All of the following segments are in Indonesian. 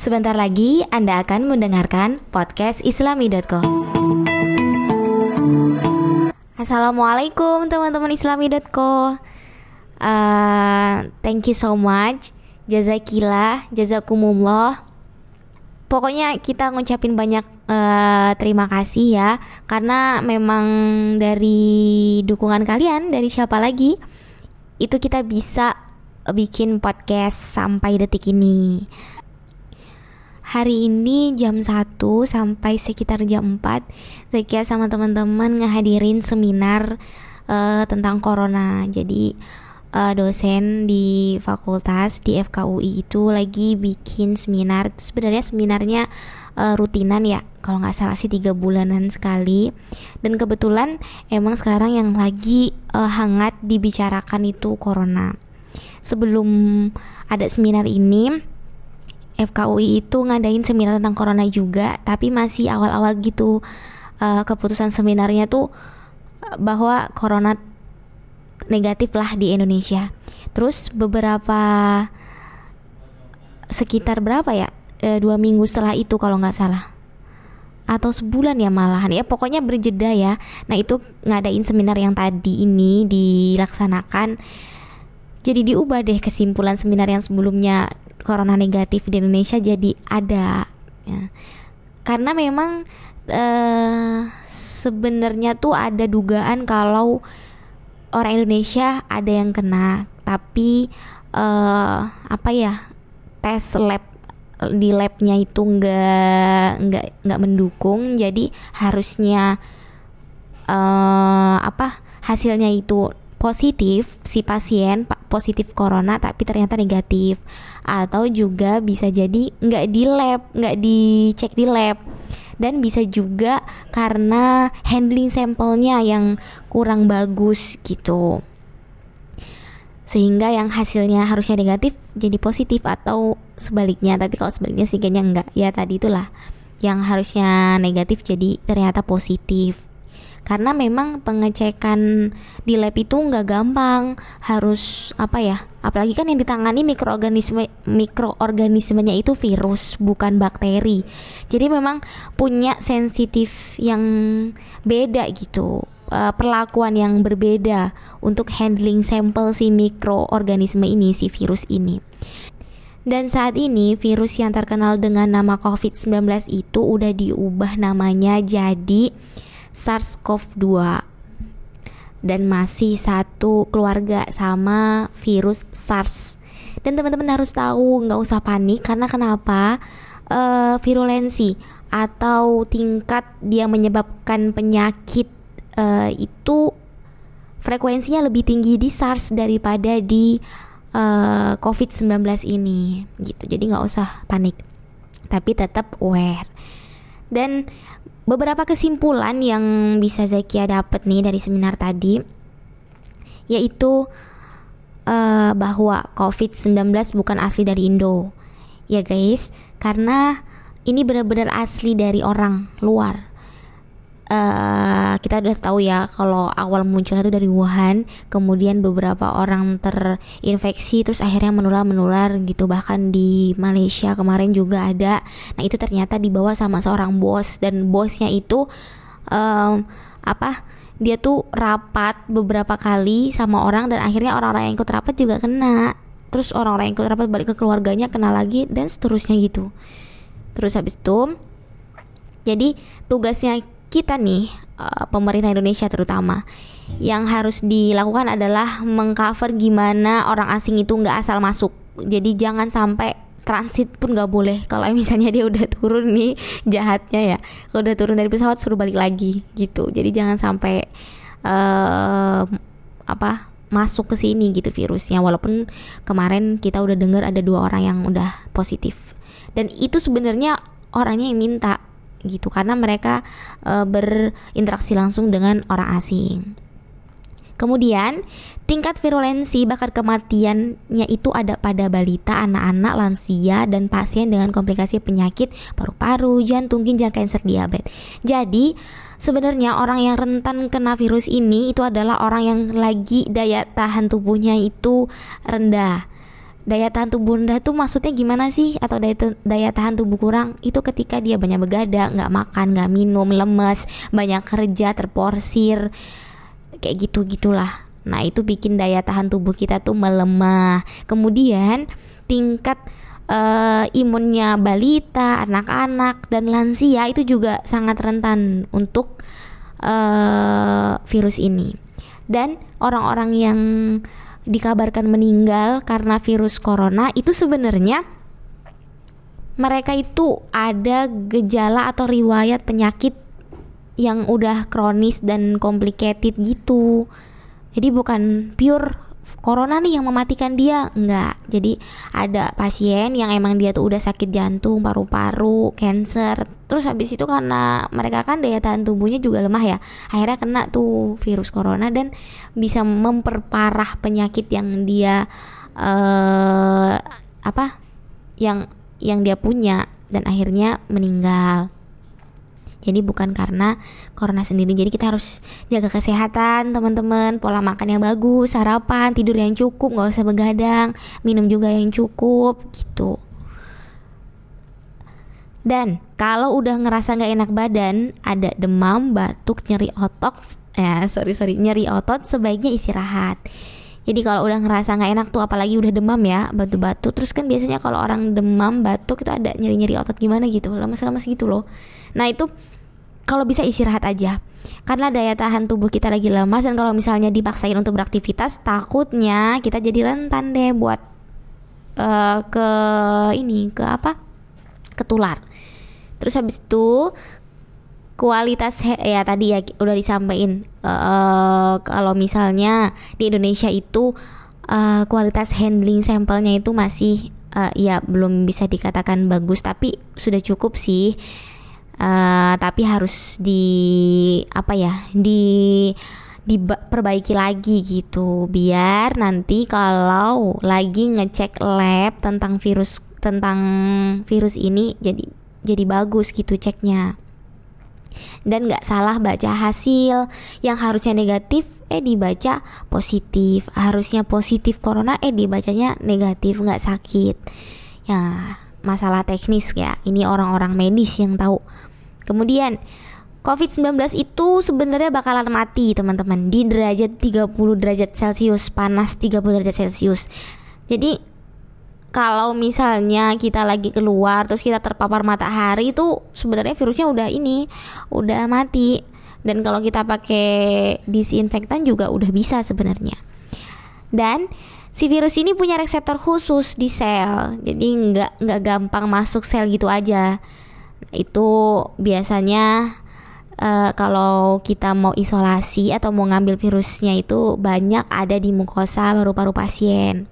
Sebentar lagi Anda akan mendengarkan podcast islami.co Assalamualaikum teman-teman islami.co uh, Thank you so much. Jazakillah, jazakumullah. Pokoknya kita ngucapin banyak uh, terima kasih ya Karena memang dari dukungan kalian, dari siapa lagi Itu kita bisa bikin podcast sampai detik ini Hari ini jam 1 sampai sekitar jam 4 Zakia sama teman-teman ngehadirin seminar uh, tentang corona. Jadi uh, dosen di fakultas di FKUI itu lagi bikin seminar. Sebenarnya seminarnya uh, rutinan ya Kalau nggak salah sih tiga bulanan sekali. Dan kebetulan emang sekarang yang lagi uh, hangat dibicarakan itu corona. Sebelum ada seminar ini FKUI itu ngadain seminar tentang corona juga, tapi masih awal-awal gitu uh, keputusan seminarnya tuh bahwa corona negatif lah di Indonesia. Terus beberapa sekitar berapa ya e, dua minggu setelah itu kalau nggak salah atau sebulan ya malahan ya pokoknya berjeda ya. Nah itu ngadain seminar yang tadi ini dilaksanakan. Jadi diubah deh kesimpulan seminar yang sebelumnya corona negatif di Indonesia jadi ada ya. karena memang uh, sebenarnya tuh ada dugaan kalau orang Indonesia ada yang kena tapi uh, apa ya tes lab di labnya itu nggak nggak nggak mendukung jadi harusnya uh, apa hasilnya itu positif si pasien positif corona tapi ternyata negatif. Atau juga bisa jadi nggak di lab nggak dicek di lab. Dan bisa juga karena handling sampelnya yang kurang bagus gitu. Sehingga yang hasilnya harusnya negatif jadi positif atau sebaliknya. Tapi kalau sebaliknya sih kayaknya enggak ya tadi itulah. Yang harusnya negatif jadi ternyata positif karena memang pengecekan di lab itu nggak gampang. Harus apa ya apalagi kan yang ditangani mikroorganisme mikroorganismenya itu virus bukan bakteri. Jadi memang punya sensitif yang beda gitu uh, perlakuan yang berbeda untuk handling sampel si mikroorganisme ini si virus ini. Dan saat ini virus yang terkenal dengan nama COVID-19 itu udah diubah namanya jadi SARS-CoV-2 dan masih satu keluarga sama virus SARS. Dan teman-teman harus tahu nggak usah panik karena kenapa uh, virulensi atau tingkat dia menyebabkan penyakit uh, itu frekuensinya lebih tinggi di SARS daripada di uh, COVID-19 ini gitu. Jadi nggak usah panik. Tapi tetap aware. Dan beberapa kesimpulan yang bisa Zakia dapat nih dari seminar tadi yaitu uh, bahwa COVID-19 bukan asli dari Indo. Ya guys, karena ini benar-benar asli dari orang luar uh, kita udah tahu ya kalau awal munculnya itu dari Wuhan, kemudian beberapa orang terinfeksi terus akhirnya menular menular gitu bahkan di Malaysia kemarin juga ada. Nah itu ternyata dibawa sama seorang bos dan bosnya itu um, apa? Dia tuh rapat beberapa kali sama orang dan akhirnya orang-orang yang ikut rapat juga kena. Terus orang-orang yang ikut rapat balik ke keluarganya kena lagi dan seterusnya gitu. Terus habis itu jadi tugasnya kita nih uh, pemerintah Indonesia terutama yang harus dilakukan adalah mengcover gimana orang asing itu nggak asal masuk. Jadi jangan sampai transit pun nggak boleh. Kalau misalnya dia udah turun nih jahatnya ya kalau udah turun dari pesawat suruh balik lagi gitu. Jadi jangan sampai uh, apa masuk ke sini gitu virusnya. Walaupun kemarin kita udah dengar ada dua orang yang udah positif. Dan itu sebenarnya orangnya yang minta gitu karena mereka e, berinteraksi langsung dengan orang asing. Kemudian, tingkat virulensi bahkan kematiannya itu ada pada balita, anak-anak, lansia, dan pasien dengan komplikasi penyakit paru-paru, jantung, ginjal, kanker, diabetes. Jadi, sebenarnya orang yang rentan kena virus ini itu adalah orang yang lagi daya tahan tubuhnya itu rendah daya tahan tubuh rendah tuh maksudnya gimana sih? Atau daya, daya tahan tubuh kurang? Itu ketika dia banyak begadang nggak makan nggak minum lemes banyak kerja terporsir kayak gitu gitulah nah itu bikin daya tahan tubuh kita tuh melemah. Kemudian tingkat uh, imunnya balita anak-anak dan lansia itu juga sangat rentan untuk uh, virus ini. Dan orang-orang yang dikabarkan meninggal karena virus corona itu sebenarnya mereka itu ada gejala atau riwayat penyakit yang udah kronis dan complicated gitu. Jadi bukan pure corona nih yang mematikan dia enggak jadi ada pasien yang emang dia tuh udah sakit jantung paru-paru cancer terus habis itu karena mereka kan daya tahan tubuhnya juga lemah ya akhirnya kena tuh virus corona dan bisa memperparah penyakit yang dia uh, apa yang yang dia punya dan akhirnya meninggal jadi bukan karena corona sendiri. Jadi kita harus jaga kesehatan teman-teman, pola makan yang bagus, sarapan, tidur yang cukup, nggak usah begadang, minum juga yang cukup gitu. Dan kalau udah ngerasa nggak enak badan, ada demam, batuk, nyeri otot, ya sorry sorry nyeri otot, sebaiknya istirahat. Jadi kalau udah ngerasa nggak enak tuh, apalagi udah demam ya, batu-batu. Terus kan biasanya kalau orang demam, batuk itu ada nyeri-nyeri otot gimana gitu, lemas-lemas gitu loh. Nah itu kalau bisa istirahat aja karena daya tahan tubuh kita lagi lemas dan kalau misalnya dipaksain untuk beraktivitas takutnya kita jadi rentan deh buat uh, ke ini ke apa ketular terus habis itu kualitas ya tadi ya udah disampaikan uh, kalau misalnya di Indonesia itu uh, kualitas handling sampelnya itu masih uh, ya belum bisa dikatakan bagus tapi sudah cukup sih. Uh, tapi harus di apa ya di diperbaiki lagi gitu biar nanti kalau lagi ngecek lab tentang virus tentang virus ini jadi jadi bagus gitu ceknya. Dan nggak salah baca hasil yang harusnya negatif eh dibaca positif. Harusnya positif corona eh dibacanya negatif nggak sakit. Ya masalah teknis ya. Ini orang-orang medis yang tahu. Kemudian COVID-19 itu sebenarnya bakalan mati teman-teman. Di derajat 30 derajat Celcius, panas 30 derajat Celcius. Jadi kalau misalnya kita lagi keluar terus kita terpapar matahari itu sebenarnya virusnya udah ini, udah mati. Dan kalau kita pakai disinfektan juga udah bisa sebenarnya. Dan si virus ini punya reseptor khusus di sel, jadi nggak nggak gampang masuk sel gitu aja itu biasanya uh, kalau kita mau isolasi atau mau ngambil virusnya itu banyak ada di mukosa paru-paru pasien.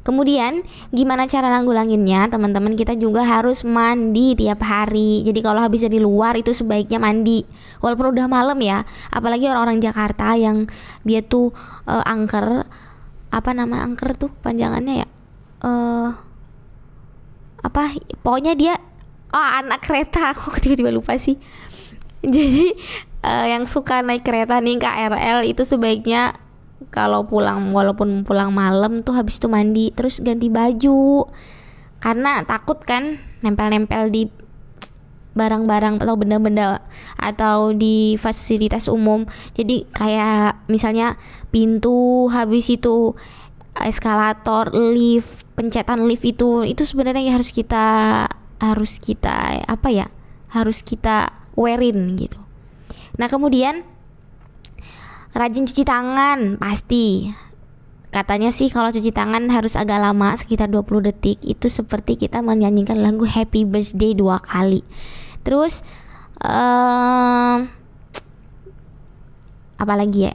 Kemudian gimana cara nanggulanginnya? Teman-teman kita juga harus mandi tiap hari. Jadi kalau habis di luar itu sebaiknya mandi. Walaupun udah malam ya Apalagi orang-orang Jakarta yang dia tuh uh, angker Apa nama angker tuh panjangannya ya? Uh, Apa? Pokoknya dia oh anak kereta. Aku tiba-tiba lupa sih. Jadi uh, yang suka naik kereta nih KRL itu sebaiknya kalau pulang walaupun pulang malam tuh habis itu mandi terus ganti baju. Karena takut kan nempel-nempel di barang-barang atau benda-benda atau di fasilitas umum. Jadi kayak misalnya pintu habis itu eskalator lift pencetan lift itu itu sebenarnya harus kita harus kita apa ya harus kita wearin gitu. Nah kemudian rajin cuci tangan pasti katanya sih kalau cuci tangan harus agak lama sekitar 20 detik itu seperti kita menyanyikan lagu happy birthday dua kali terus um, apa ya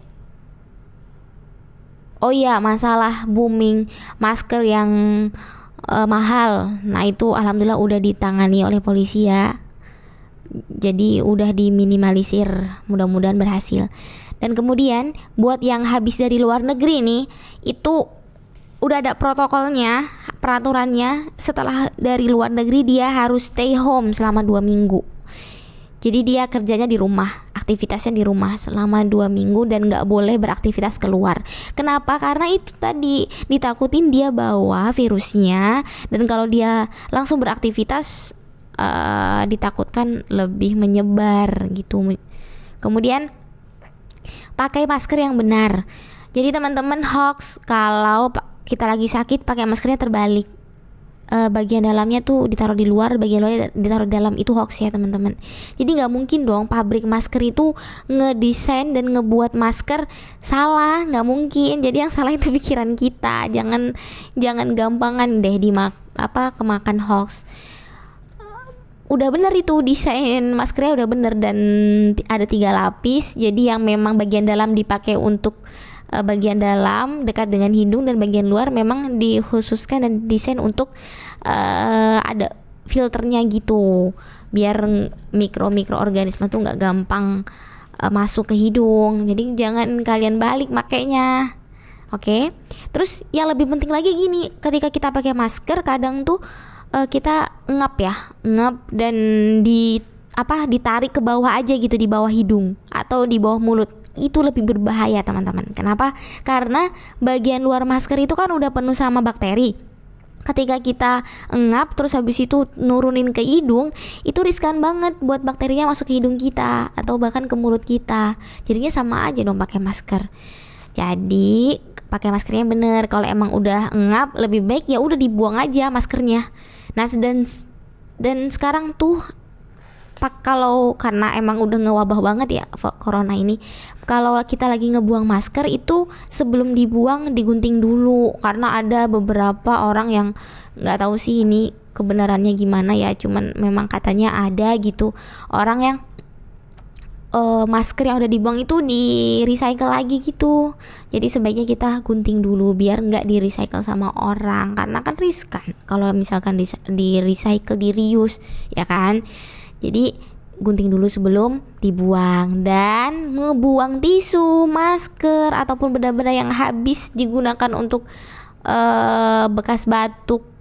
oh iya masalah booming masker yang uh, mahal. Nah, itu alhamdulillah udah ditangani oleh polisi ya. Jadi udah diminimalisir, mudah-mudahan berhasil. Dan kemudian buat yang habis dari luar negeri nih, itu udah ada protokolnya, peraturannya. Setelah dari luar negeri dia harus stay home selama dua minggu. Jadi dia kerjanya di rumah, aktivitasnya di rumah selama dua minggu dan nggak boleh beraktivitas keluar. Kenapa? Karena itu tadi ditakutin dia bawa virusnya dan kalau dia langsung beraktivitas uh, ditakutkan lebih menyebar gitu. Kemudian pakai masker yang benar. Jadi teman-teman hoax kalau kita lagi sakit pakai maskernya terbalik uh, bagian dalamnya tuh ditaruh di luar, bagian luarnya ditaruh di dalam itu hoax ya teman-teman. Jadi nggak mungkin dong pabrik masker itu ngedesain dan ngebuat masker salah, nggak mungkin. Jadi yang salah itu pikiran kita. Jangan jangan gampangan deh di apa kemakan hoax. Udah bener itu desain maskernya udah bener dan ada tiga lapis. Jadi yang memang bagian dalam dipakai untuk uh, bagian dalam dekat dengan hidung dan bagian luar memang dikhususkan dan desain untuk uh, ada filternya gitu biar mikro mikroorganisme tuh nggak gampang uh, masuk ke hidung jadi jangan kalian balik makainya oke okay? terus yang lebih penting lagi gini ketika kita pakai masker kadang tuh uh, kita ngap ya ngap dan di apa ditarik ke bawah aja gitu di bawah hidung atau di bawah mulut itu lebih berbahaya teman-teman. Kenapa? Karena bagian luar masker itu kan udah penuh sama bakteri. Ketika kita ngap terus habis itu nurunin ke hidung, itu riskan banget buat bakterinya masuk ke hidung kita atau bahkan ke mulut kita. Jadinya sama aja dong pakai masker. Jadi pakai maskernya bener. Kalau emang udah ngap lebih baik ya udah dibuang aja maskernya. Nah dan dan sekarang tuh pak kalau karena emang udah ngewabah banget ya corona ini kalau kita lagi ngebuang masker itu sebelum dibuang digunting dulu. Karena ada beberapa orang yang nggak tahu sih ini kebenarannya gimana ya cuman memang katanya ada gitu. Orang yang uh, masker yang udah dibuang itu di recycle lagi gitu. Jadi sebaiknya kita gunting dulu biar nggak di recycle sama orang. Karena kan riskan kalau misalkan di, di recycle di reuse ya kan? Jadi gunting dulu sebelum dibuang dan ngebuang tisu, masker ataupun benda-benda yang habis digunakan untuk uh, bekas batuk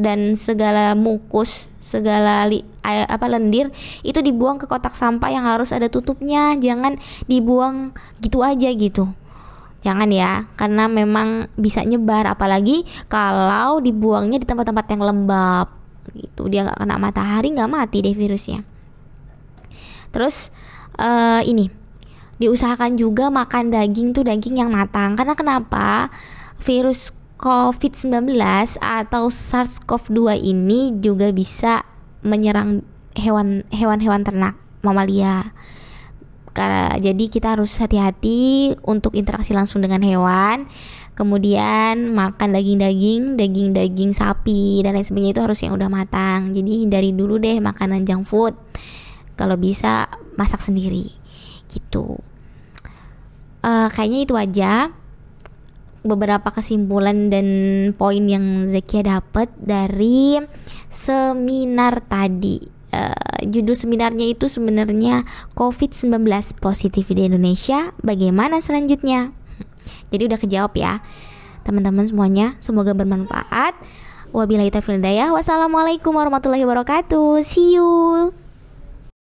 dan segala mukus, segala li, apa lendir itu dibuang ke kotak sampah yang harus ada tutupnya. Jangan dibuang gitu aja gitu. Jangan ya, karena memang bisa nyebar. Apalagi kalau dibuangnya di tempat-tempat yang lembab gitu. Dia nggak kena matahari nggak mati deh virusnya. Terus uh, ini diusahakan juga makan daging tuh daging yang matang. Karena kenapa? Virus COVID-19 atau SARS-CoV-2 ini juga bisa menyerang hewan hewan-hewan ternak mamalia karena jadi kita harus hati-hati untuk interaksi langsung dengan hewan kemudian makan daging-daging, daging-daging sapi dan lain sebagainya itu harus yang udah matang. Jadi hindari dulu deh makanan junk food. Kalau bisa masak sendiri, gitu. Uh, kayaknya itu aja beberapa kesimpulan dan poin yang Zekia dapat dari seminar tadi. Uh, judul seminarnya itu sebenarnya COVID-19 positif di Indonesia. Bagaimana selanjutnya? Jadi udah kejawab ya teman-teman semuanya. Semoga bermanfaat. Wabillahi taufiq Wassalamualaikum warahmatullahi wabarakatuh. See you.